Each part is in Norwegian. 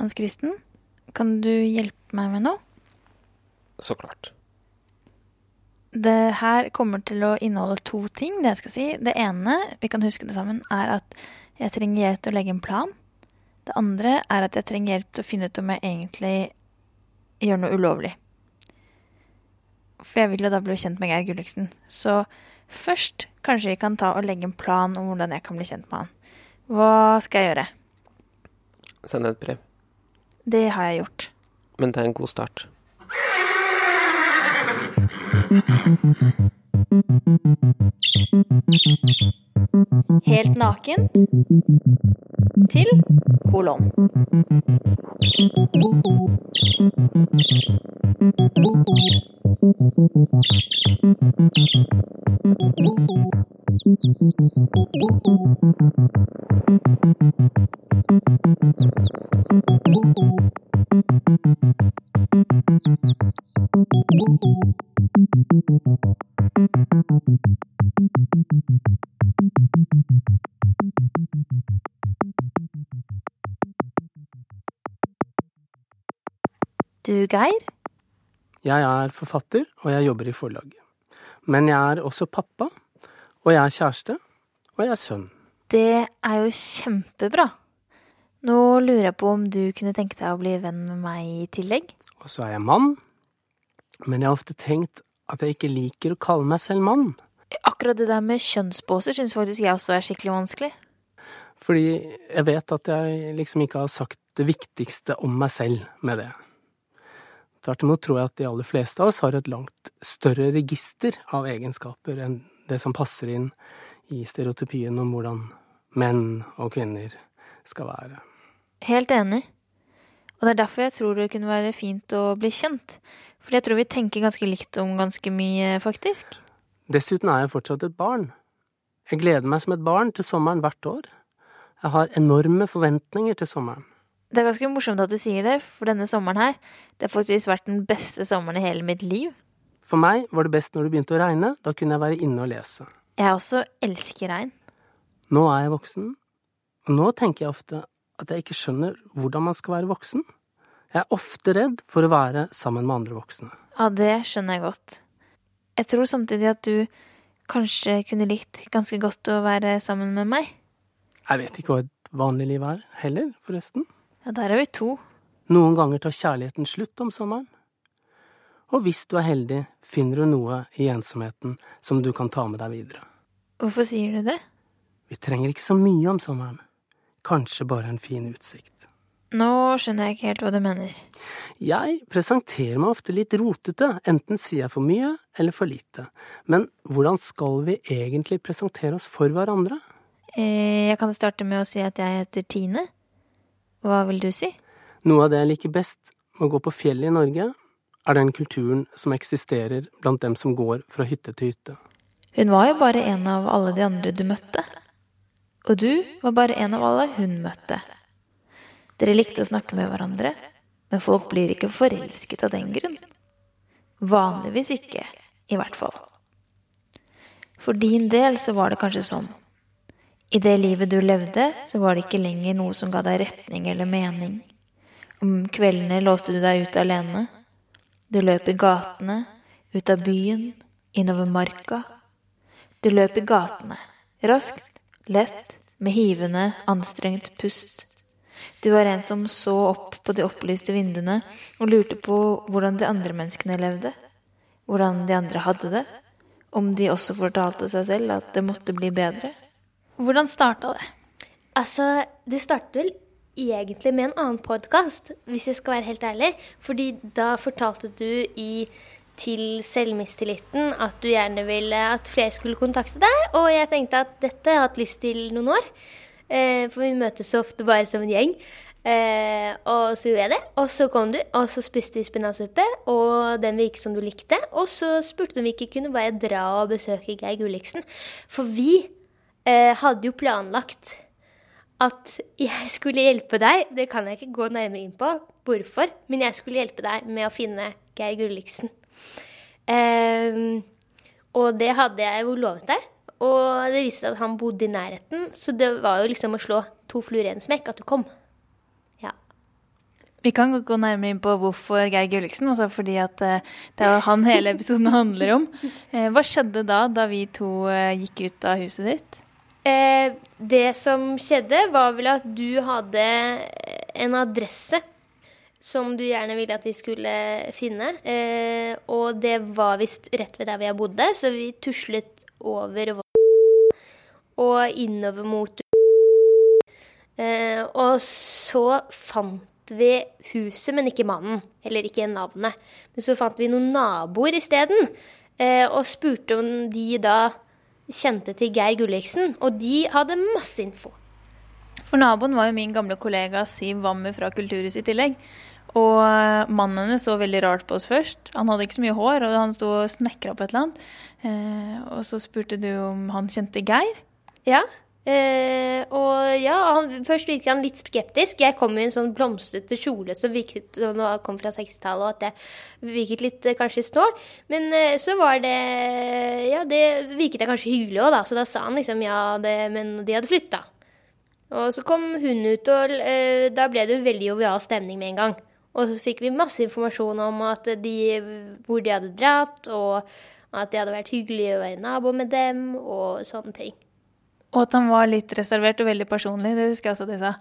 Hans Kristen, kan du hjelpe meg med noe? Så klart. Det her kommer til å inneholde to ting. Det jeg skal si. Det ene, vi kan huske det sammen, er at jeg trenger hjelp til å legge en plan. Det andre er at jeg trenger hjelp til å finne ut om jeg egentlig gjør noe ulovlig. For jeg vil jo da bli kjent med Geir Gulliksen. Så først kanskje vi kan ta og legge en plan om hvordan jeg kan bli kjent med han. Hva skal jeg gjøre? Send et brev. Det har jeg gjort. Men det er en god start. Helt nakent til kolon. Du, Geir? Jeg er forfatter, og jeg jobber i forlag. Men jeg er også pappa, og jeg er kjæreste, og jeg er sønn. Det er jo kjempebra. Nå lurer jeg på om du kunne tenke deg å bli venn med meg i tillegg? Og så er jeg mann, men jeg har ofte tenkt at jeg ikke liker å kalle meg selv mann. Akkurat det der med kjønnsbåser syns faktisk jeg også er skikkelig vanskelig. Fordi jeg vet at jeg liksom ikke har sagt det viktigste om meg selv med det. Tvert imot tror jeg at de aller fleste av oss har et langt større register av egenskaper enn det som passer inn i stereotypien om hvordan menn og kvinner skal være. Helt enig. Og det er derfor jeg tror det kunne være fint å bli kjent. Fordi jeg tror vi tenker ganske likt om ganske mye, faktisk. Dessuten er jeg fortsatt et barn. Jeg gleder meg som et barn til sommeren hvert år. Jeg har enorme forventninger til sommeren. Det er ganske morsomt at du sier det, for denne sommeren her, det har faktisk vært den beste sommeren i hele mitt liv. For meg var det best når det begynte å regne. Da kunne jeg være inne og lese. Jeg også elsker regn. Nå er jeg voksen, og nå tenker jeg ofte at jeg ikke skjønner hvordan man skal være voksen. Jeg er ofte redd for å være sammen med andre voksne. Ja, det skjønner jeg godt. Jeg tror samtidig at du kanskje kunne likt ganske godt å være sammen med meg. Jeg vet ikke hva et vanlig liv er, heller, forresten. Ja, der er vi to. Noen ganger tar kjærligheten slutt om sommeren. Og hvis du er heldig, finner du noe i ensomheten som du kan ta med deg videre. Hvorfor sier du det? Vi trenger ikke så mye om sommeren. Kanskje bare en fin utsikt. Nå skjønner jeg ikke helt hva du mener. Jeg presenterer meg ofte litt rotete, enten sier jeg for mye eller for lite. Men hvordan skal vi egentlig presentere oss for hverandre? Eh, jeg kan starte med å si at jeg heter Tine. Hva vil du si? Noe av det jeg liker best med å gå på fjellet i Norge, er den kulturen som eksisterer blant dem som går fra hytte til hytte. Hun var jo bare en av alle de andre du møtte. Og du var bare en av alle hun møtte. Dere likte å snakke med hverandre, men folk blir ikke forelsket av den grunn. Vanligvis ikke, i hvert fall. For din del så var det kanskje sånn. I det livet du levde, så var det ikke lenger noe som ga deg retning eller mening. Om kveldene låste du deg ute alene. Du løp i gatene, ut av byen, innover marka. Du løp i gatene, raskt, lett, med hivende, anstrengt pust. Du var en som så opp på de opplyste vinduene og lurte på hvordan de andre menneskene levde, hvordan de andre hadde det, om de også fortalte seg selv at det måtte bli bedre. Hvordan starta det? Altså, det startet vel egentlig med en annen podkast, hvis jeg skal være helt ærlig. Fordi da fortalte du i til selvmistilliten at du gjerne ville at flere skulle kontakte deg. Og jeg tenkte at dette har jeg hatt lyst til noen år. Eh, for vi møtes så ofte bare som en gjeng. Eh, og så gjorde jeg det. Og så kom du, og så spiste vi spinatsuppe, og den virket som du likte. Og så spurte du om vi ikke kunne bare dra og besøke Geir Gulliksen. For vi eh, hadde jo planlagt at jeg skulle hjelpe deg. Det kan jeg ikke gå nærmere inn på hvorfor, men jeg skulle hjelpe deg med å finne Geir Gulliksen. Eh, og det hadde jeg jo lovet deg. Og det viste seg at han bodde i nærheten, så det var jo liksom å slå to fluer i en smekk at du kom. Ja. Vi kan gå nærmere inn på hvorfor Geir Gulliksen, altså fordi at eh, det er han hele episoden handler om. Eh, hva skjedde da, da vi to eh, gikk ut av huset ditt? Eh, det som skjedde, var vel at du hadde en adresse som du gjerne ville at vi skulle finne. Eh, og det var visst rett ved der vi bodde, så vi tuslet over og innover mot eh, Og så fant vi huset, men ikke mannen. Eller ikke navnet. Men så fant vi noen naboer isteden. Eh, og spurte om de da kjente til Geir Gulliksen. Og de hadde masse info. For naboen var jo min gamle kollega Siv Wammer fra Kulturhuset i tillegg. Og eh, mannen hennes så veldig rart på oss først. Han hadde ikke så mye hår, og han sto og snekra på et eller annet. Eh, og så spurte du om han kjente Geir. Ja. Eh, og ja, han, først virket han litt skeptisk. Jeg kom i en sånn blomstrete kjole som virket det kom fra 60-tallet, og at det virket litt eh, kanskje snål. Men eh, så var det Ja, det virket jeg kanskje hyggelig òg, da. Så da sa han liksom ja, det, men de hadde flytta. Og så kom hun ut, og eh, da ble det jo veldig jovial stemning med en gang. Og så fikk vi masse informasjon om de, hvor de hadde dratt, og at det hadde vært hyggelig å være nabo med dem, og sånne ting. Og at han var litt reservert og veldig personlig. Det husker jeg også at de sa.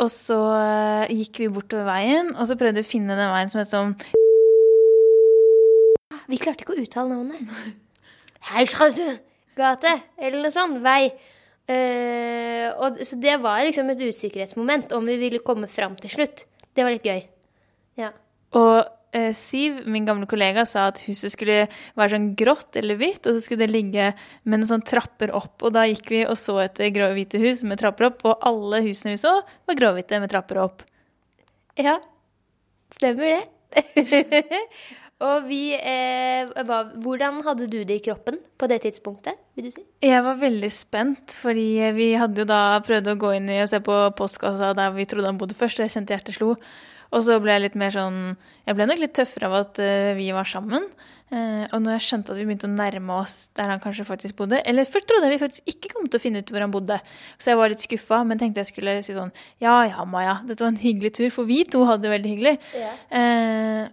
Og så uh, gikk vi bortover veien, og så prøvde vi å finne den veien som het sånn Vi klarte ikke å uttale navnet. Gate, eller noe sånt. Vei. Uh, og, så det var liksom et usikkerhetsmoment om vi ville komme fram til slutt. Det var litt gøy. Ja. Og eh, Siv, min gamle kollega, sa at huset skulle være sånn grått eller hvitt, og så skulle det ligge med noen sånn trapper opp. Og da gikk vi og så etter grå-hvite hus med trapper opp, og alle husene vi så, var grå-hvite med trapper opp. Ja, stemmer det. og vi eh, var, Hvordan hadde du det i kroppen på det tidspunktet? vil du si? Jeg var veldig spent, fordi vi hadde jo da prøvd å gå inn i og se på postkassa der vi trodde han bodde først, og jeg kjente hjertet slo. Og så ble jeg litt mer sånn Jeg ble nok litt tøffere av at uh, vi var sammen. Uh, og når jeg skjønte at vi begynte å nærme oss der han kanskje faktisk bodde Eller først trodde jeg vi faktisk ikke kom til å finne ut hvor han bodde, så jeg var litt skuffa, men tenkte jeg skulle si sånn Ja ja, Maja, dette var en hyggelig tur, for vi to hadde det veldig hyggelig. Ja. Uh,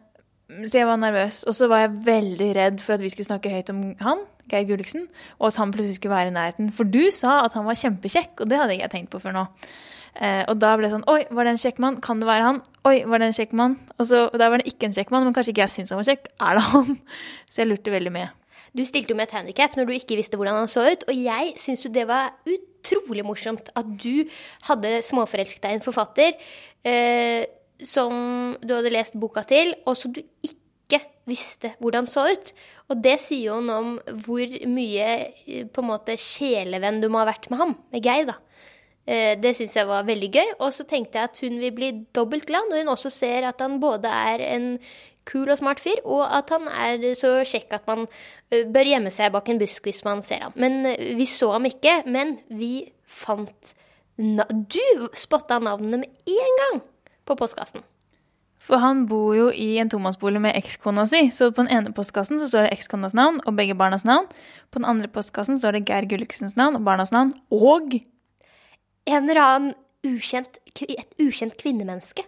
så jeg var nervøs. Og så var jeg veldig redd for at vi skulle snakke høyt om han, Geir Gulliksen, og at han plutselig skulle være i nærheten. For du sa at han var kjempekjekk, og det hadde ikke jeg tenkt på før nå. Eh, og da ble det sånn Oi, var det en kjekk mann? Kan det være han? Oi, var det en kjekk mann? Og så, og var det ikke en kjekk mann, men kanskje ikke jeg syntes han var kjekk. Er det han? Så jeg lurte veldig mye. Du stilte jo med et handikap når du ikke visste hvordan han så ut, og jeg syns jo det var utrolig morsomt at du hadde småforelsket deg i en forfatter eh, som du hadde lest boka til, og som du ikke visste hvordan så ut. Og det sier jo noe om hvor mye eh, på en måte sjelevenn du må ha vært med ham, med Geir, da. Eh, det syns jeg var veldig gøy. Og så tenkte jeg at hun vil bli dobbelt glad når hun også ser at han både er en kul og smart fyr, og at han er så kjekk at man eh, bør gjemme seg bak en busk hvis man ser han. Men eh, vi så ham ikke. Men vi fant Du spotta navnene med én gang på postkassen. For han bor jo i en tomannsbolig med ekskona si, så på den ene postkassen så står det ekskonas navn og begge barnas navn. På den andre postkassen står det Geir Gulliksens navn og barnas navn og en eller annen ukjent, et ukjent kvinnemenneske.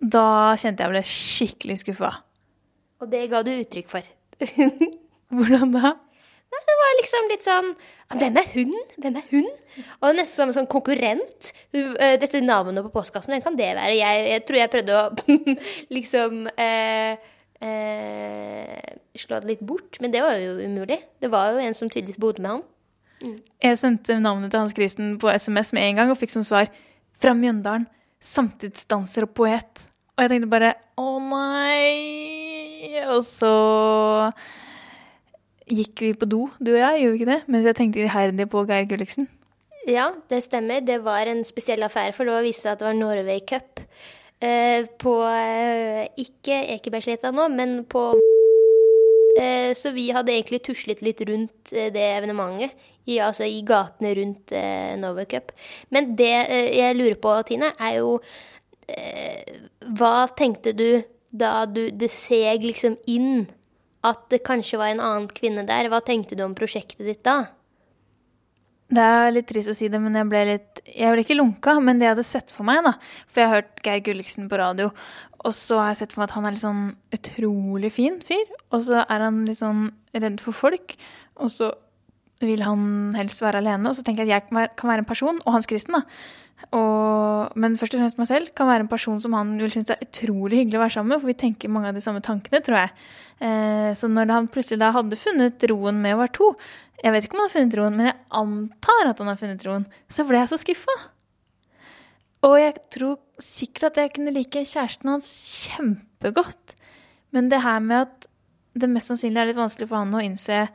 Da kjente jeg ble skikkelig skuffa. Og det ga du uttrykk for. Hvordan da? Nei, det var liksom litt sånn Hvem er hun? Hvem er hun? Og nesten som en sånn konkurrent. Eh, dette navnet på postkassen, hvem kan det være? Jeg, jeg tror jeg prøvde å liksom eh, eh, slå det litt bort, men det var jo umulig. Det var jo en som tydeligvis bodde med han. Jeg sendte navnet til Hans Kristen på SMS med en gang og fikk som svar 'Fra Mjøndalen. Samtidsdanser og poet'. Og jeg tenkte bare 'Å nei'. Og så gikk vi på do, du og jeg, gjorde vi ikke det? Mens jeg tenkte iherdig på Geir Gulliksen. Ja, det stemmer. Det var en spesiell affære, for det viste seg at det var Norway Cup. Eh, på eh, ikke Ekebergsletta nå, men på så vi hadde egentlig tuslet litt rundt eh, det evenementet, i, altså i gatene rundt eh, Nova Cup. Men det jeg lurer på, Tine, er jo Hva tenkte du da du, det seg liksom inn at det kanskje var en annen kvinne der? Hva tenkte du om prosjektet ditt da? Det er litt trist å si det, men jeg ble litt Jeg ble ikke lunka, men det jeg hadde sett for meg, da For jeg har hørt Geir Gulliksen på radio, og så har jeg sett for meg at han er litt sånn utrolig fin fyr. Og så er han litt sånn redd for folk, og så vil han helst være alene. Og så tenker jeg at jeg kan være, en person, og Hans Kristen, da. Og, men først og fremst meg selv kan være en person som han vil synes er utrolig hyggelig å være sammen med, for vi tenker mange av de samme tankene, tror jeg. Eh, så når han plutselig da hadde funnet roen med å være to, jeg vet ikke om han har funnet roen, men jeg antar at han har funnet roen, så ble jeg så skuffa. Og jeg tror sikkert at jeg kunne like kjæresten hans kjempegodt. Men det her med at det mest sannsynlig er litt vanskelig for han å innse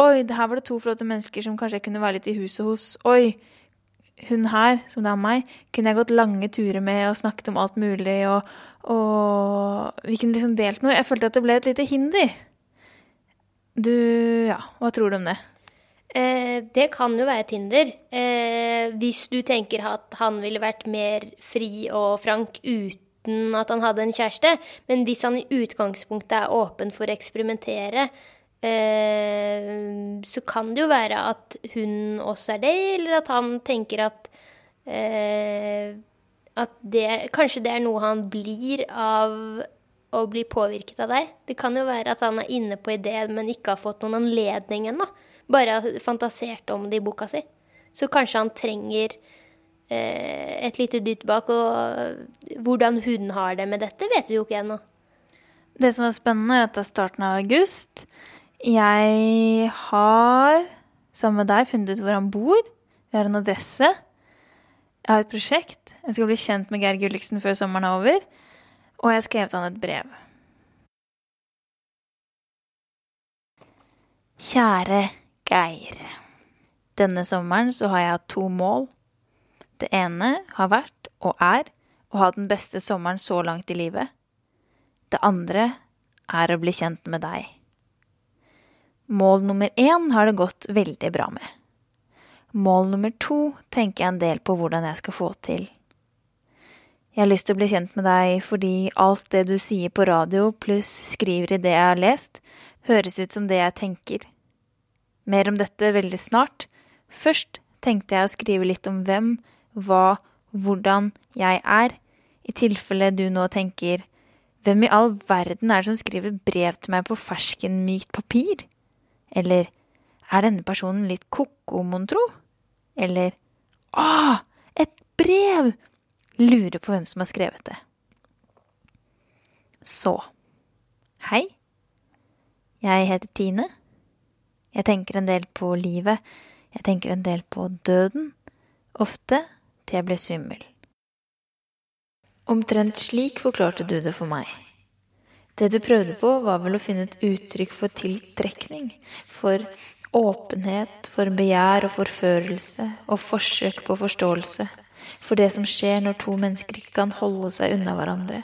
Oi, her var det to flotte mennesker som kanskje jeg kunne være litt i huset hos. Oi, hun her, som det er meg, kunne jeg gått lange turer med og snakket om alt mulig, og, og vi kunne liksom delt noe. Jeg følte at det ble et lite hinder. Du, ja, hva tror du om det? Eh, det kan jo være et hinder. Eh, hvis du tenker at han ville vært mer fri og frank uten at han hadde en kjæreste. Men hvis han i utgangspunktet er åpen for å eksperimentere, så kan det jo være at hun også er det, eller at han tenker at eh, at det, kanskje det er noe han blir av å bli påvirket av deg. Det kan jo være at han er inne på ideen, men ikke har fått noen anledning ennå. Bare fantasert om det i boka si. Så kanskje han trenger eh, et lite dytt bak. Og hvordan hun har det med dette, vet vi jo ikke ennå. Det som er spennende, er at det er starten av august. Jeg har, sammen med deg, funnet ut hvor han bor. Vi har en adresse. Jeg har et prosjekt. Jeg skal bli kjent med Geir Gulliksen før sommeren er over. Og jeg har skrevet han et brev. Kjære Geir. Denne sommeren så har jeg hatt to mål. Det ene har vært, og er, å ha den beste sommeren så langt i livet. Det andre er å bli kjent med deg. Mål nummer én har det gått veldig bra med. Mål nummer to tenker jeg en del på hvordan jeg skal få til. Jeg har lyst til å bli kjent med deg fordi alt det du sier på radio pluss skriver i det jeg har lest, høres ut som det jeg tenker. Mer om dette veldig snart. Først tenkte jeg å skrive litt om hvem, hva, hvordan jeg er, i tilfelle du nå tenker hvem i all verden er det som skriver brev til meg på ferskenmykt papir? Eller er denne personen litt ko-ko, mon tro? Eller Å, et brev! Lurer på hvem som har skrevet det. Så Hei. Jeg heter Tine. Jeg tenker en del på livet. Jeg tenker en del på døden. Ofte til jeg blir svimmel. Omtrent slik forklarte du det for meg. Det du prøvde på, var vel å finne et uttrykk for tiltrekning, for åpenhet, for begjær og forførelse, og forsøk på forståelse, for det som skjer når to mennesker ikke kan holde seg unna hverandre.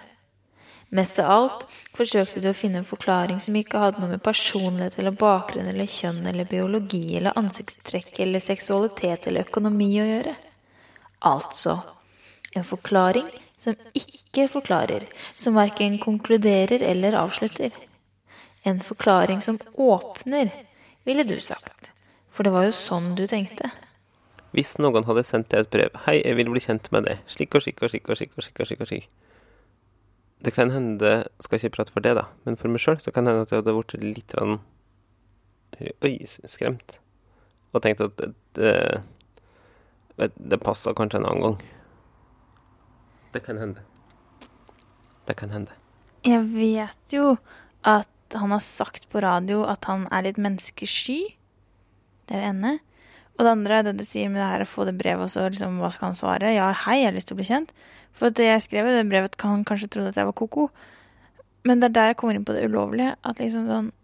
Mest av alt forsøkte du å finne en forklaring som ikke hadde noe med personlighet eller bakgrunn eller kjønn eller biologi eller ansiktstrekk eller seksualitet eller økonomi å gjøre. Altså en forklaring som ikke forklarer, som verken konkluderer eller avslutter. En forklaring som åpner, ville du sagt, for det var jo sånn du tenkte. Hvis noen hadde sendt deg et brev 'Hei, jeg vil bli kjent med deg', slik og slik og slik og slik og slik og slik, og slik. Det kan hende Skal ikke prate for det, da, men for meg sjøl så kan det hende at jeg hadde blitt litt rann, øy, skremt. Og tenkt at det, det, det passa kanskje en annen gang. Det kan hende. Det kan hende. Jeg vet jo at han har sagt på radio at han er litt menneskesky. Det er det ene. Og det andre er det du sier med det her å få det brevet, og så liksom, hva skal han svare? Ja, hei, jeg har lyst til å bli kjent. For det jeg skrev i det brevet, han kanskje trodde at jeg var ko-ko. Men det er der jeg kommer inn på det ulovlige. At liksom sånn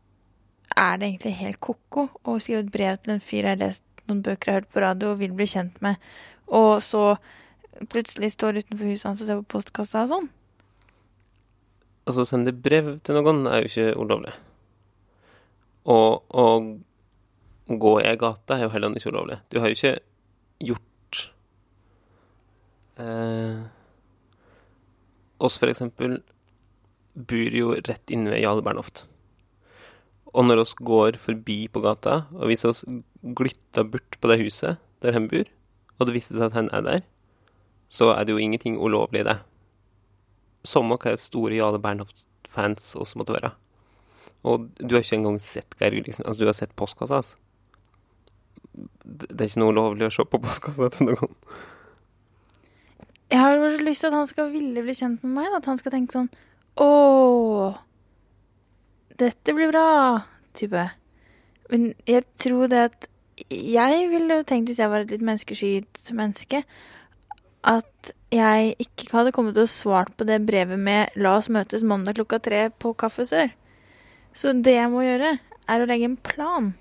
Er det egentlig helt ko-ko å skrive et brev til en fyr jeg har lest noen bøker jeg har hørt på radio og vil bli kjent med, og så plutselig står utenfor huset hans og ser på postkassa og sånn? Altså, å sende brev til noen er jo ikke ulovlig. Og å gå i ei gate er jo heller ikke ulovlig. Du har jo ikke gjort eh, Oss, for eksempel, bor jo rett inne ved Jarl Bernhoft. Og når oss går forbi på gata, og hvis oss glytta bort på det huset der han bor, og det viser seg at han er der, så er det jo ingenting ulovlig i det. Samme hva store Jale Bernhoft-fans også måtte være. Og du har ikke engang sett Geir Gulliksen. Altså, du har sett postkassa hans. Det det er ikke noe ulovlig å se på postkassa til noen. Jeg har bare så lyst til at han skal ville bli kjent med meg. At han skal tenke sånn Å, dette blir bra, type. Men jeg tror det at Jeg ville tenkt, hvis jeg var et litt menneskeskyt menneske, at jeg ikke hadde kommet til å svart på det brevet med 'La oss møtes mandag klokka tre på Kaffe Sør'. Så det jeg må gjøre, er å legge en plan.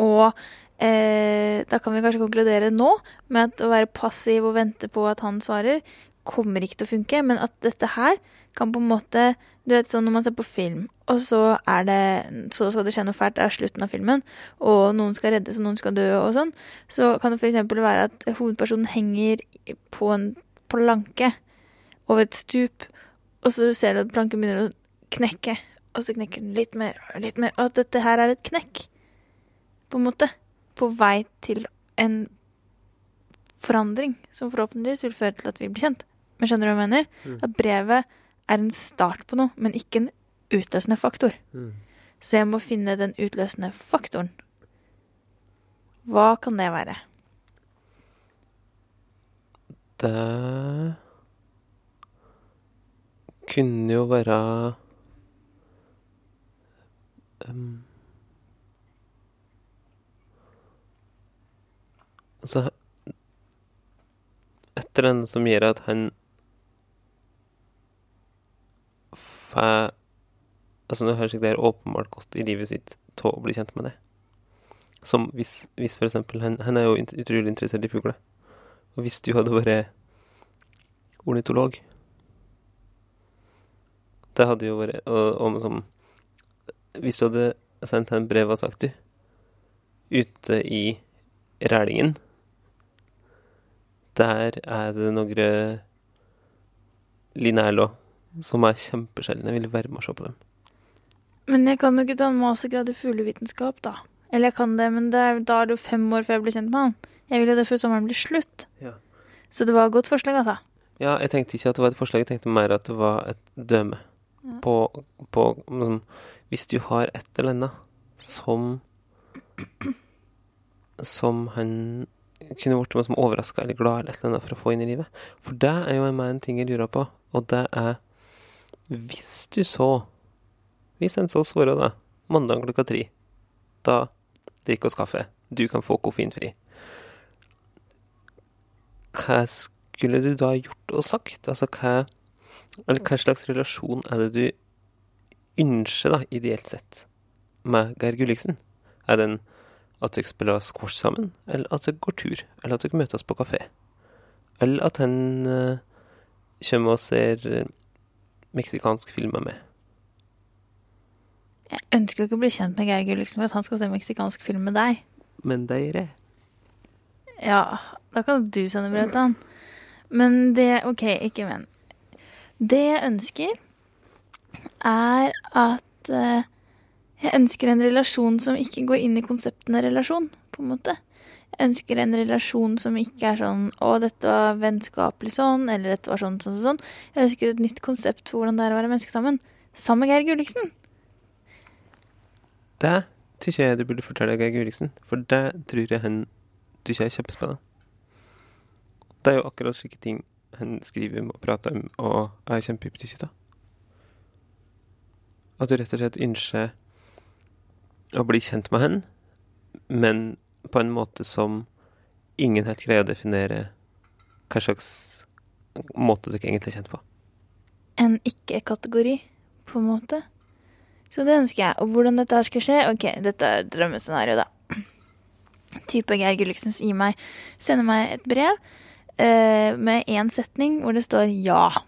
Og eh, da kan vi kanskje konkludere nå med at å være passiv og vente på at han svarer, kommer ikke til å funke, men at dette her kan på en måte Du vet sånn når man ser på film, og så er det Så skal det skje noe fælt, det er slutten av filmen, og noen skal reddes, og noen skal dø, og sånn, så kan det f.eks. være at hovedpersonen henger på en planke over et stup, og så ser du at planken begynner å knekke, og så knekker den litt mer og litt mer, og at dette her er et knekk, på en måte, på vei til en forandring som forhåpentligvis vil føre til at vi blir kjent. Men skjønner du hva jeg mener? Mm. At brevet er en start på noe, men ikke en utløsende faktor. Mm. Så jeg må finne den utløsende faktoren. Hva kan det være? Det kunne jo være um, Altså Etter den som gjør at han får Altså, nå høres ikke det åpenbart godt i livet sitt til å bli kjent med det. Som hvis, hvis for eksempel han, er jo utrolig interessert i fugler. Og hvis du hadde vært ornitolog Det hadde jo vært og, og som Hvis du hadde sendt henne brev og sagt du Ute i Rælingen Der er det noen linærlå som er kjempesjeldne. Jeg vil være med og se på dem. Men jeg kan jo ikke ta en mastergrad i fuglevitenskap, da. Eller jeg kan det, men det er, da er det jo fem år før jeg blir kjent med han. Jeg vil jo det før sommeren blir slutt. Ja. Så det var et godt forslag, altså. Ja, jeg tenkte ikke at det var et forslag, jeg tenkte mer at det var et døme Ja. på, på men, Hvis du har et eller annet som Som han kunne blitt med som overraska eller glad eller et eller annet for å få inn i livet. For det er jo en, en ting jeg lurer på, og det er Hvis du så Hvis en oss våre da mandag klokka tre, da drikker oss kaffe, du kan få koffeinfri. Hva skulle du da gjort og sagt? Altså hva Eller hva slags relasjon er det du ønsker, da, ideelt sett, med Geir Gulliksen? Er det at dere spiller squash sammen, eller at dere går tur, eller at dere møtes på kafé? Eller at han uh, kommer og ser eh, meksikansk film med meg? Jeg ønsker jo ikke å bli kjent med Geir Gulliksen for at han skal se meksikansk film med deg. Men dere Ja, da kan du sende brev til han. Men det OK, ikke men. Det jeg ønsker, er at eh, jeg ønsker en relasjon som ikke går inn i konseptene relasjon, på en måte. Jeg ønsker en relasjon som ikke er sånn 'Å, dette var vennskapelig sånn', eller 'dette var sånn, sånn, sånn'. Jeg ønsker et nytt konsept for hvordan det er å være menneske sammen. Sammen med Geir Gulliksen. Det tykker jeg du burde fortelle Geir Gulliksen, for det tror jeg han tykker er kjempespennende. Det er jo akkurat slike ting han skriver om og prater om og er kjempeopptatt av. At du rett og slett ønsker å bli kjent med han, men på en måte som ingen helt greier å definere hva slags måte dere egentlig er kjent på. En ikke-kategori, på en måte. Så det ønsker jeg. Og hvordan dette her skal skje? Ok, dette er drømmescenario, da. Type Geir Gulliksen gir meg sender meg et brev eh, med én setning hvor det står 'ja'.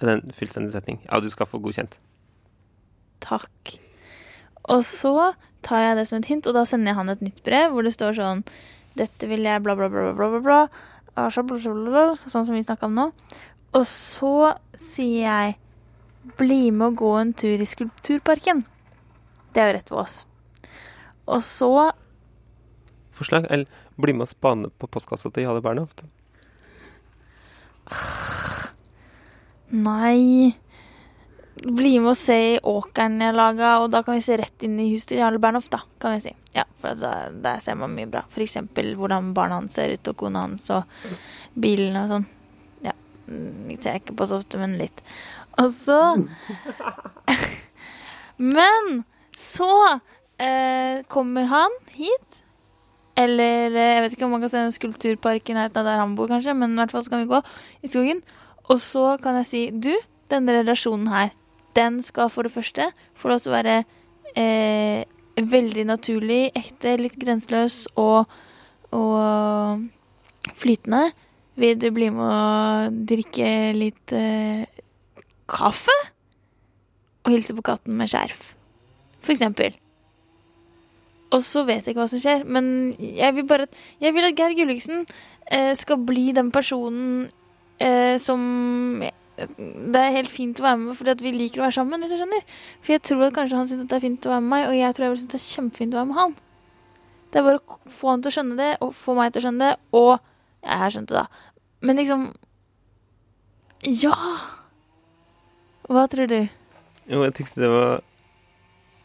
En fullstendig setning. Ja, du skal få godkjent. Takk. Og så tar jeg det som et hint, og da sender jeg han et nytt brev hvor det står sånn Dette vil jeg bla, bla, bla, bla, bla, bla. Ah, sånn som vi snakka om nå. Og så sier jeg 'Bli med og gå en tur i Skulpturparken'. Det er jo rett ved oss. Og så Forslag? Eller bli med og spane på postkassa til Jale Bernhoft? Nei Bli med og se i åkeren jeg laga, og da kan vi se rett inn i huset til Jarle Bernhoft, da, kan vi si. Ja, for der, der ser man mye bra. For eksempel hvordan barna hans ser ut, og kona hans, og bilen og sånn. Ja. Det ser jeg ikke på så ofte, men litt. Og så Men så eh, kommer han hit. Eller eh, jeg vet ikke om man kan se en skulpturpark i nærheten av der han bor, kanskje, men i hvert fall så kan vi gå i skogen. Og så kan jeg si du, denne relasjonen her, den skal for det første få lov til å være eh, veldig naturlig, ekte, litt grenseløs og, og flytende. Vil du bli med å drikke litt eh, kaffe? Og hilse på katten med skjerf, for eksempel. Og så vet jeg ikke hva som skjer, men jeg vil bare Jeg vil at Geir Gulliksen eh, skal bli den personen eh, som Det er helt fint å være med fordi at vi liker å være sammen, hvis du skjønner. For jeg tror at kanskje han syns det er fint å være med meg, og jeg tror jeg vil synes det er kjempefint å være med han. Det er bare å få han til å skjønne det, og få meg til å skjønne det, og Jeg har skjønt det, da. Men liksom Ja! Hva tror du? Jo, jeg tykte det var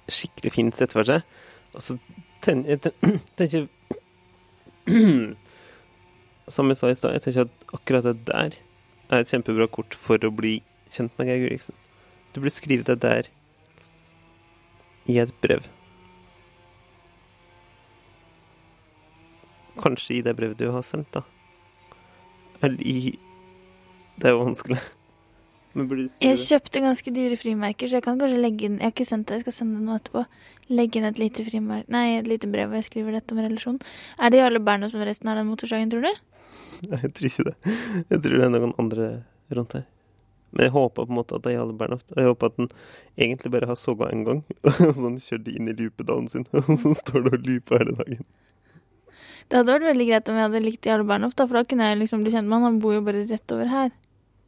skikkelig fint sett for seg. Og så tenker Som jeg sa i stad, jeg tenker at akkurat det der er et kjempebra kort for å bli kjent med Geir Gulliksen. Du burde skrive det der i et brev. Kanskje i det brevet du har sendt, da. Eller i Det er jo vanskelig. Men burde du skrive Jeg kjøpte ganske dyre frimerker, så jeg kan kanskje legge inn Jeg har ikke sendt det, jeg skal sende det nå etterpå. Legge inn et lite frimerke Nei, et lite brev hvor jeg skriver dette om relasjon. Er det Jarle Berno som resten har den motorsagen, tror du? Nei, jeg tror ikke det. Jeg tror det er noen andre rundt her. Men jeg håper på en måte at det er Jarle Bernhoft. Og jeg håper at den egentlig bare har soga en gang, og så han kjørte inn i loopedalen sin, og så står det og looper hele dagen. Det hadde vært veldig greit om jeg hadde likt Jarle Bernhoft, for da kunne jeg liksom bli kjent med han. Han bor jo bare rett over her.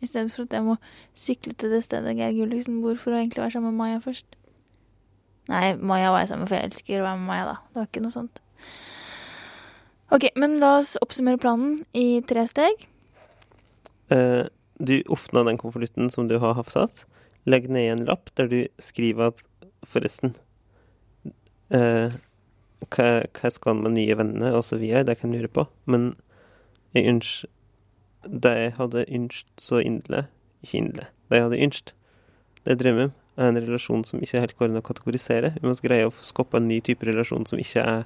I stedet for at jeg må sykle til det stedet Geir Gulliksen bor, for å egentlig være sammen med Maja først. Nei, Maja var jeg sammen med, for jeg elsker å være med Maja, da. Det var ikke noe sånt. Ok, men la oss oppsummere planen i tre steg. Uh, du åpna den konvolutten som du har hafsat. Legg ned i en lapp der du skriver at Forresten uh, hva, hva skal med nye vennene, og så videre. Det kan du lure på. Men jeg ønsker Jeg hadde ønsket så inderlig Ikke inderlig. De hadde ønsket, det om, er en relasjon som ikke helt går an å kategorisere. Vi må greie å skape en ny type relasjon som ikke er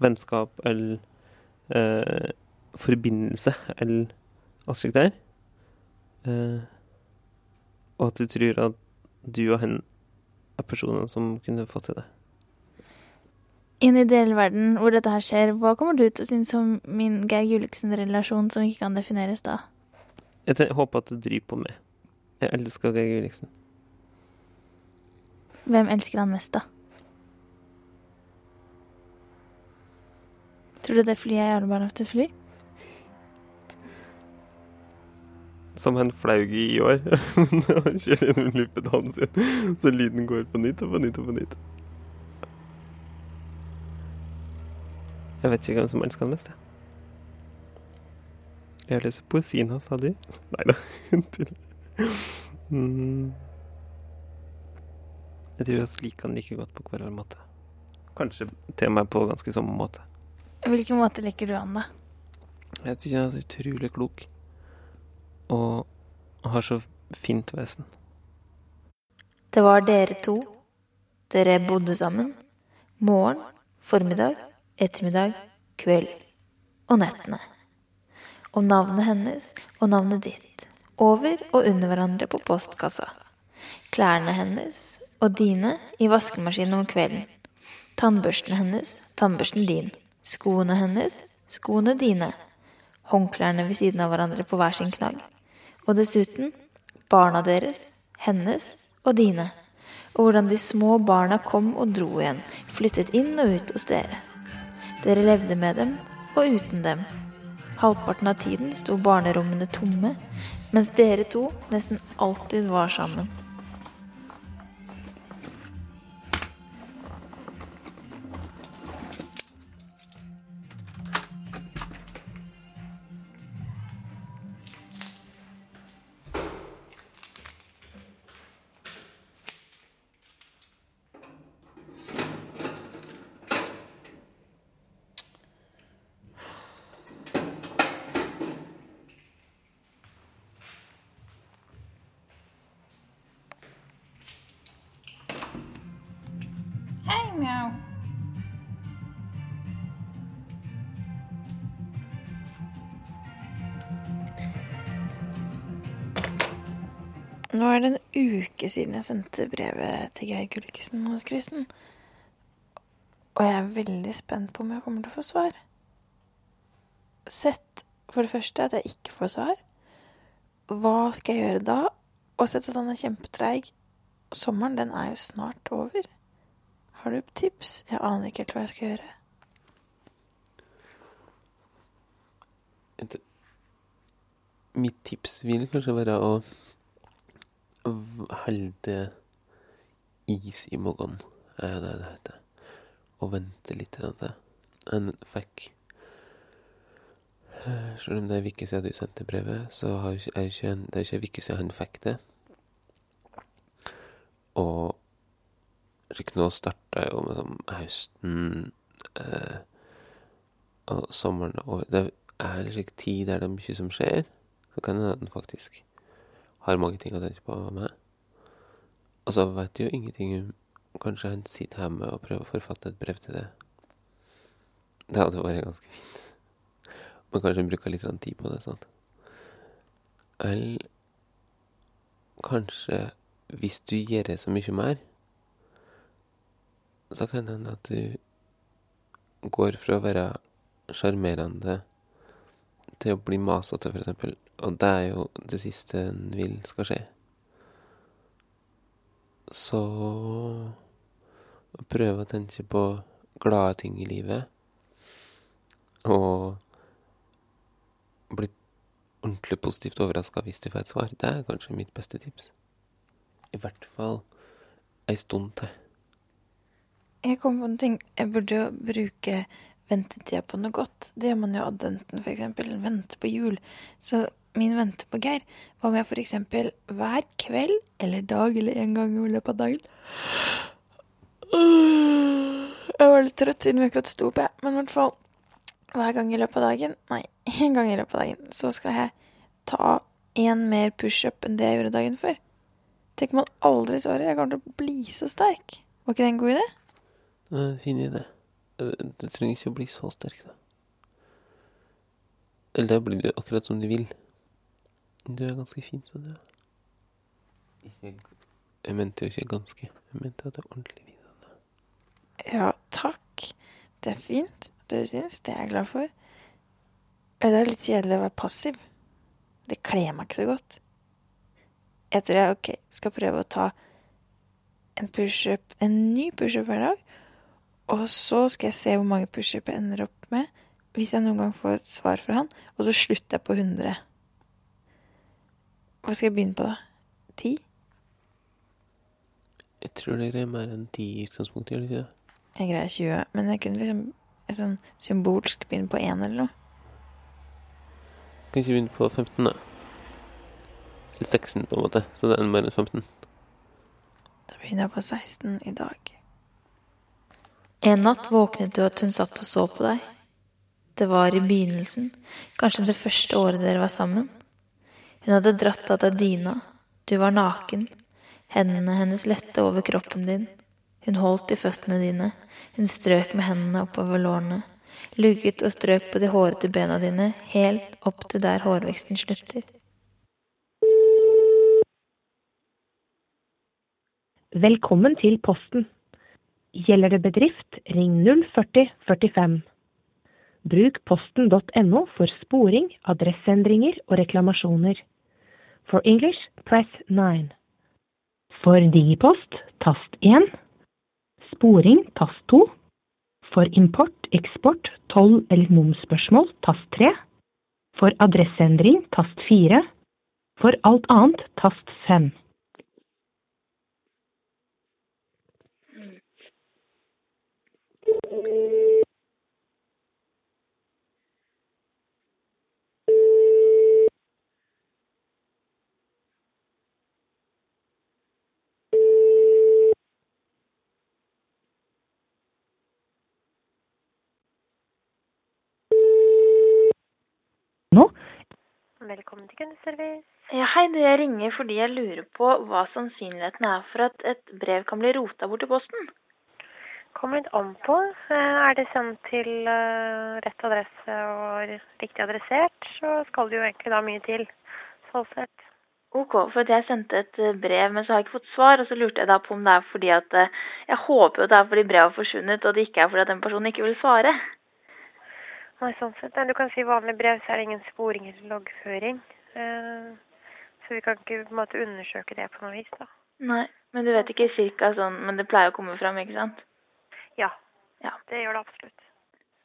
vennskap eller eh, forbindelse eller alt slikt der. Eh, og at du tror at du og hen er personer som kunne fått til det. I en ideell verden hvor dette her skjer, hva kommer du til å synes om min Geir Gulliksen-relasjon som ikke kan defineres da? Jeg håper at du driver på meg. Jeg elsker Geir Gulliksen. Hvem elsker han mest, da? Tror du det flyet er et fly? Som han flaug i i år. Han kjører gjennom loopedauen sin, så lyden går på nytt og på nytt og på nytt. Jeg vet ikke hvem som elsker han mest, jeg. Jeg leser poesien hans, sa du? Nei da, tull. Mm. Jeg tror jeg liker han like godt på hver vår måte. Kanskje til og med på ganske samme måte. Hvilken måte liker du han, da? Jeg syns han er så utrolig klok. Og har så fint vesen. Det var dere to. Dere bodde sammen. Morgen, formiddag, ettermiddag, kveld. Og nettene. Og navnet hennes og navnet ditt. Over og under hverandre på postkassa. Klærne hennes og dine i vaskemaskinen om kvelden. Tannbørsten hennes, tannbørsten din. Skoene hennes, skoene dine. Håndklærne ved siden av hverandre på hver sin knagg. Og dessuten barna deres, hennes og dine. Og hvordan de små barna kom og dro igjen, flyttet inn og ut hos dere. Dere levde med dem og uten dem. Halvparten av tiden sto barnerommene tomme, mens dere to nesten alltid var sammen. Uke siden jeg sendte brevet til Geir Gulliksen hos Kristen. Og jeg er veldig spent på om jeg kommer til å få svar. Sett for det første at jeg ikke får svar. Hva skal jeg gjøre da? Og sett at han er kjempetreig. Sommeren, den er jo snart over. Har du tips? Jeg aner ikke helt hva jeg skal gjøre. Mitt tips vil kanskje være å holde is i magen, er det det heter. Og vente litt til det. En fikk Eh, Selv om det er en uke siden du sendte brevet, så er det ikke en uke siden han fikk det. Og slik nå starta jo med sånn høsten eh, og sommeren og Det er slik tid der det er mye som skjer. Så kan det hende faktisk har mange ting å tenke på med. Og så vet du jo ingenting om Kanskje han sitter hjemme og prøver å forfatte et brev til det. Det hadde vært ganske fint. Men kanskje han bruker litt tid på det. sant? Eller kanskje hvis du gjør det så mye mer, så kan det hende at du går fra å være sjarmerende til å bli masete, eksempel. Og det er jo det siste en vil skal skje. Så prøve å tenke på glade ting i livet. Og bli ordentlig positivt overraska hvis du får et svar. Det er kanskje mitt beste tips. I hvert fall ei stund til. Jeg kom på en ting. Jeg burde jo bruke ventetida på noe godt. Det gjør man jo adventen, eksempel. Vente på jul. Så min vente på Geir var om jeg eksempel hver kveld eller dag eller en gang i løpet av dagen Jeg var litt trøtt siden vi akkurat sto opp, jeg. Men i hvert fall hver gang i løpet av dagen Nei, en gang i løpet av dagen. Så skal jeg ta én mer pushup enn det jeg gjorde dagen før. Tenk om han aldri svarer. Jeg kommer til å bli så sterk. Var ikke det en god idé? En fin idé. Eh, Du trenger ikke å bli så sterk, da. Eller da blir det akkurat som du vil. Du er ganske fin som du er. Ikke Jeg mente jo ikke ganske. Jeg mente at du er ordentlig fin. som du er. Ja, takk. Det er fint at du syns. Det er jeg glad for. Det er litt kjedelig å være passiv. Det kler meg ikke så godt. Jeg tror jeg ok, skal prøve å ta en pushup, en ny pushup hver dag. Og så skal jeg se hvor mange pushup jeg ender opp med, hvis jeg noen gang får et svar fra han. Og så slutter jeg på 100. Hva skal jeg begynne på, da? 10? Jeg tror det er mer enn ti i utgangspunktet, gjør det ikke det? Jeg greier 20, men jeg kunne liksom et sånn symbolsk begynne på 1 eller noe. Kan ikke begynne på 15, da. Eller 16, på en måte. Så det er mer enn 15. Da begynner jeg på 16 i dag. En natt våknet du at hun satt og så på deg. Det var i begynnelsen, kanskje det første året dere var sammen. Hun hadde dratt av deg dyna, du var naken, hendene hennes lette over kroppen din. Hun holdt i føttene dine, hun strøk med hendene oppover lårene, lugget og strøk på de hårete bena dine, helt opp til der hårveksten slutter. Velkommen til Posten. Gjelder det bedrift, ring 040 45. Bruk posten.no for sporing, adresseendringer og reklamasjoner. For English, press 9. For Digipost, tast 1. Sporing, tast 2. For import, eksport, toll eller momsspørsmål, tast 3. For adresseendring, tast 4. For alt annet, tast 5. Nå Velkommen til kundeservice. Ja, hei, du, jeg ringer fordi jeg lurer på hva sannsynligheten er for at et brev kan bli rota bort i posten. Kommer litt an på. Eh, Er det sendt til eh, rett adresse og riktig adressert, så skal det jo egentlig da mye til. Sånn sett. Ok, for jeg sendte et eh, brev, men så har jeg ikke fått svar, og så lurte jeg da på om det er fordi at Jeg håper jo det er fordi brevet har forsvunnet, og det ikke er fordi at den personen ikke vil svare. Nei, sånn sett. Nei, du kan si vanlig brev, så er det ingen sporing eller loggføring. Eh, Så vi kan ikke på en måte undersøke det på noe vis, da. Nei, men du vet ikke cirka sånn Men det pleier å komme fram, ikke sant? Ja. Ja. Det gjør det absolutt.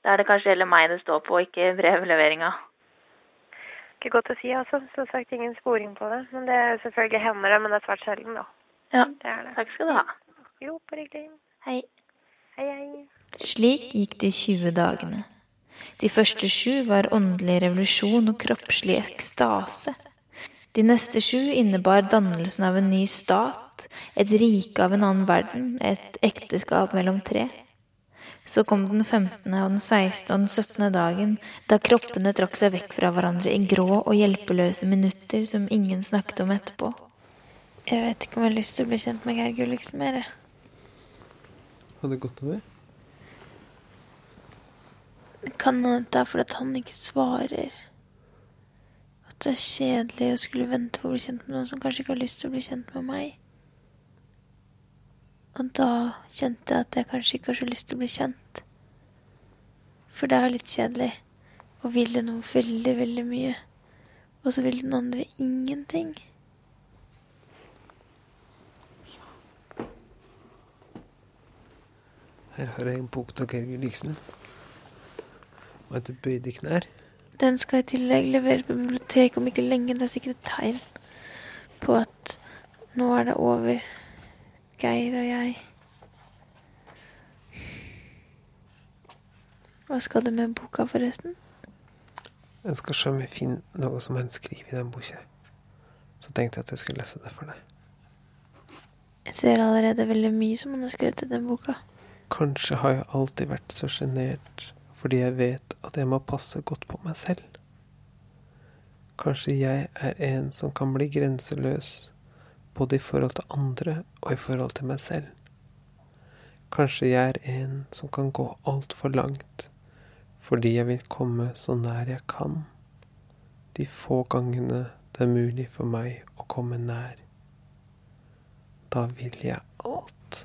Da er det kanskje heller meg det står på, ikke brevleveringa. Ikke godt å si, altså. Som sagt, ingen sporing på det. Men det er selvfølgelig hender det, men det er svært sjelden, da. Ja, Det er det. takk skal du ha. Jo, på riktig. Hei. Hei, hei. Slik gikk de 20 dagene. De første sju var åndelig revolusjon og kroppslig ekstase. De neste sju innebar dannelsen av en ny stat, et rike av en annen verden, et ekteskap mellom tre. Så kom den 15., og den 16. og den 17. dagen, da kroppene trakk seg vekk fra hverandre i grå og hjelpeløse minutter som ingen snakket om etterpå. Jeg vet ikke om jeg har lyst til å bli kjent med Geir Gulliksen mer. Har det gått over? Kan hende det er fordi han ikke svarer. At det er kjedelig å skulle vente på å bli kjent med noen som kanskje ikke har lyst til å bli kjent med meg. Og da kjente jeg at jeg kanskje ikke har så lyst til å bli kjent. For det er litt kjedelig å ville noe veldig, veldig mye, og så vil den andre ingenting. Her har jeg en bok av Geir Gulliksen. Og heter Bøyde knær. Den skal i tillegg levere på biblioteket om ikke lenge. Det er sikkert et tegn på at nå er det over. Geir og jeg. Hva skal du med boka, forresten? Jeg skal se om jeg finner noe som han skriver i den boka. Så tenkte jeg at jeg skulle lese det for deg. Jeg ser allerede veldig mye som han har skrevet i den boka. Kanskje har jeg alltid vært så sjenert fordi jeg vet at jeg må passe godt på meg selv. Kanskje jeg er en som kan bli grenseløs, både i forhold til andre og i forhold til meg selv. Kanskje jeg er en som kan gå altfor langt, fordi jeg vil komme så nær jeg kan, de få gangene det er mulig for meg å komme nær. Da vil jeg alt.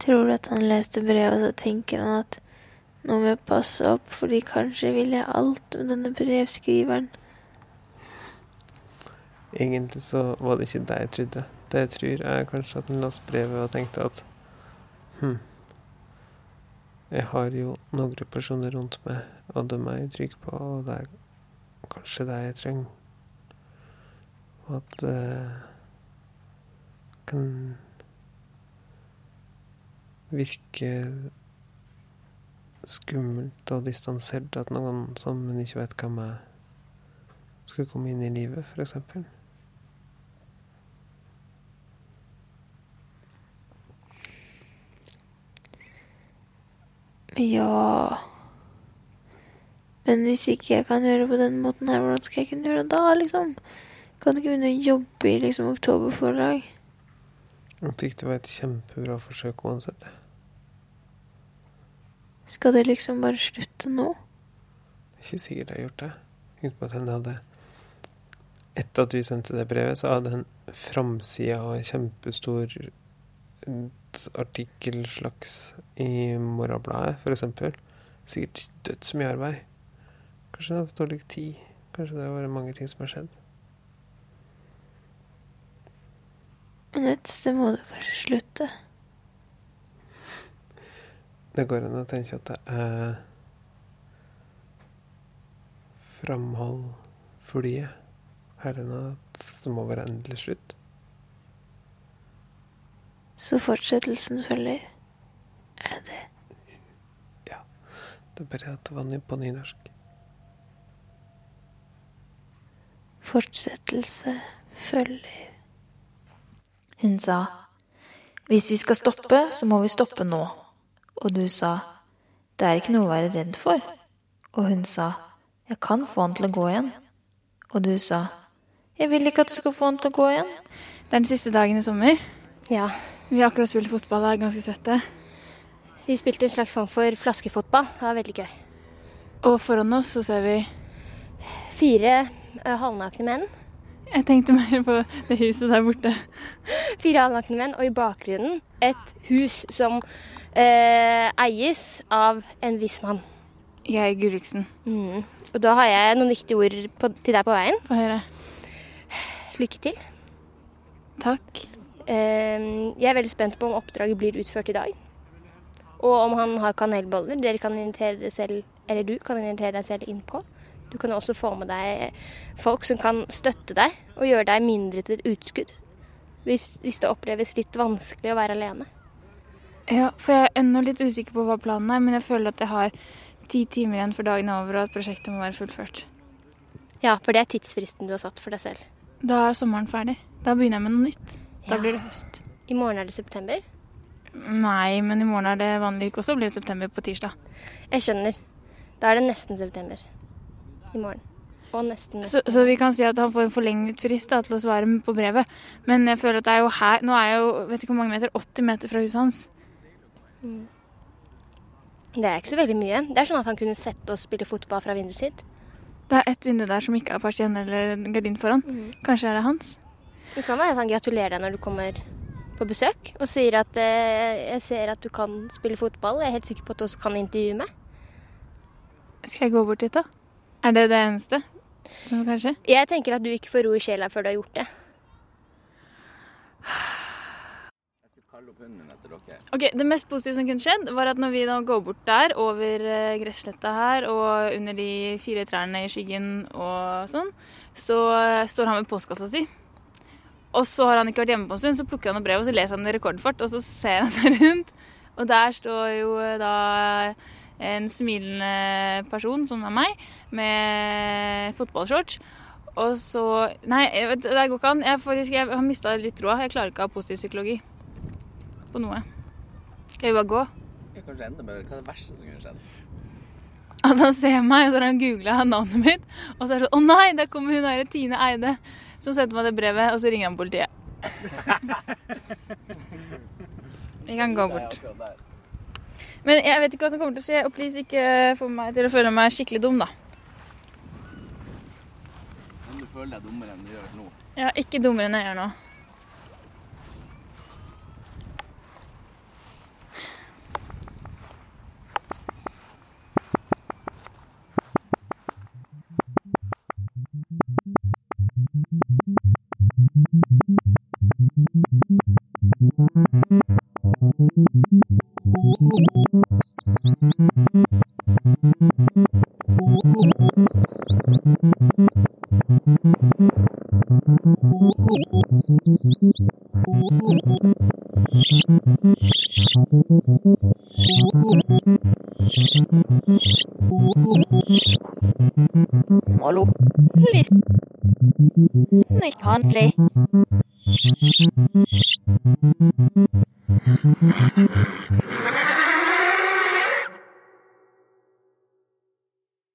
Tror du at han leste brevet, og så tenker han at nå må jeg passe opp, fordi kanskje vil jeg alt med denne brevskriveren. Egentlig så var det ikke det jeg trodde. Det jeg tror, er kanskje at han leste brevet og tenkte at hm, jeg har jo noen personer rundt meg, og dem er jeg trygg på, og det er kanskje det jeg trenger. Og at det kan virke skummelt og distansert at noen som en ikke vet hvem er, skulle komme inn i livet, f.eks. Ja Men hvis ikke jeg kan gjøre det på den måten her, hvordan skal jeg kunne gjøre det da, liksom? Kan du ikke begynne å jobbe i liksom oktoberforlag? Jeg synes det var et kjempebra forsøk uansett. Skal det liksom bare slutte nå? Det er ikke sikkert jeg har gjort det. Husk på at henne hadde Etter at du sendte det brevet, så hadde en framsida av en kjempestor artikkel slags i Morgenbladet, f.eks. Sikkert dødsmye arbeid. Kanskje det har vært dårlig tid. Kanskje det har vært mange ting som har skjedd. Men et sted må det kanskje slutte. Det går an å tenke at det er framhold fordi Er det noe at det må være endelig slutt? Så fortsettelsen følger. Er det det? Det er bare at det var ny- på nynorsk. Fortsettelse følger. Hun sa, hvis vi skal stoppe, så må vi stoppe nå. Og du sa, det er ikke noe å være redd for. Og hun sa, jeg kan få han til å gå igjen. Og du sa, jeg vil ikke at du skal få han til å gå igjen. Det er den siste dagen i sommer. Ja. Vi har akkurat spilt fotball og er ganske svette. Vi spilte en slags form for flaskefotball. Det var veldig gøy. Og foran oss så ser vi Fire uh, halvnakne menn. Jeg tenkte mer på det huset der borte. Fire halvnakne menn, og i bakgrunnen et hus som uh, eies av en viss mann. Geir Gulliksen. Mm. Og da har jeg noen viktige ord på, til deg på veien. Få høre. Lykke til. Takk. Eh, jeg er veldig spent på om oppdraget blir utført i dag. Og om han har kanelboller. Dere kan invitere deg selv, eller du kan invitere deg selv inn på. Du kan også få med deg folk som kan støtte deg og gjøre deg mindre til et utskudd. Hvis, hvis det oppleves litt vanskelig å være alene. Ja, for jeg er ennå litt usikker på hva planen er, men jeg føler at jeg har ti timer igjen for dagen er over, og at prosjektet må være fullført. Ja, for det er tidsfristen du har satt for deg selv. Da er sommeren ferdig. Da begynner jeg med noe nytt. Da Ja. blir det høst. I morgen er det september. Nei, men i morgen er det vanlig uke, og så blir det september på tirsdag. Jeg skjønner. Da er det nesten september. I morgen. Og nesten Så, så vi kan si at han får en forlenget frist da, til å svare på brevet. Men jeg føler at det er jo her Nå er jeg jo vet ikke hvor mange meter, 80 meter fra huset hans. Det er ikke så veldig mye. Det er sånn at han kunne sette og spille fotball fra vinduet sitt. Det er ett vindu der som ikke har persienne eller gardin foran. Kanskje er det hans? Det kan være at han gratulerer deg når du kommer på besøk og sier at eh, 'jeg ser at du kan spille fotball, jeg er helt sikker på at du også kan intervjue meg'. Skal jeg gå bort dit, da? Er det det eneste? Kanskje? Jeg tenker at du ikke får ro i sjela før du har gjort det. Ok, Det mest positive som kunne skjedd, var at når vi da går bort der, over eh, gressletta her og under de fire trærne i skyggen og sånn, så eh, står han med postkassa si. Og så har han ikke vært hjemme på en stund, så plukker han opp brevet og så leser han i rekordfart, og så ser han seg rundt. Og der står jo eh, da en smilende person, som er meg, med fotballshorts. Og så Nei, det går ikke an. Jeg, faktisk, jeg har mista litt troa. Jeg klarer ikke å ha positiv psykologi på noe. Skal vi bare gå? Ja, Kanskje enda bedre. Hva er det verste som kunne skjedd? At han ser meg, og så har han googla navnet mitt. Og så er det sånn Å nei, der kommer hun derre Tine Eide som sendte meg det brevet, og så ringer han politiet. Vi kan gå bort. Men jeg vet ikke hva som kommer til å skje, og please ikke få meg til å føle meg skikkelig dum, da. Men du føler deg dummere enn du gjør nå. Ja, ikke dummere enn jeg gjør nå. Nei,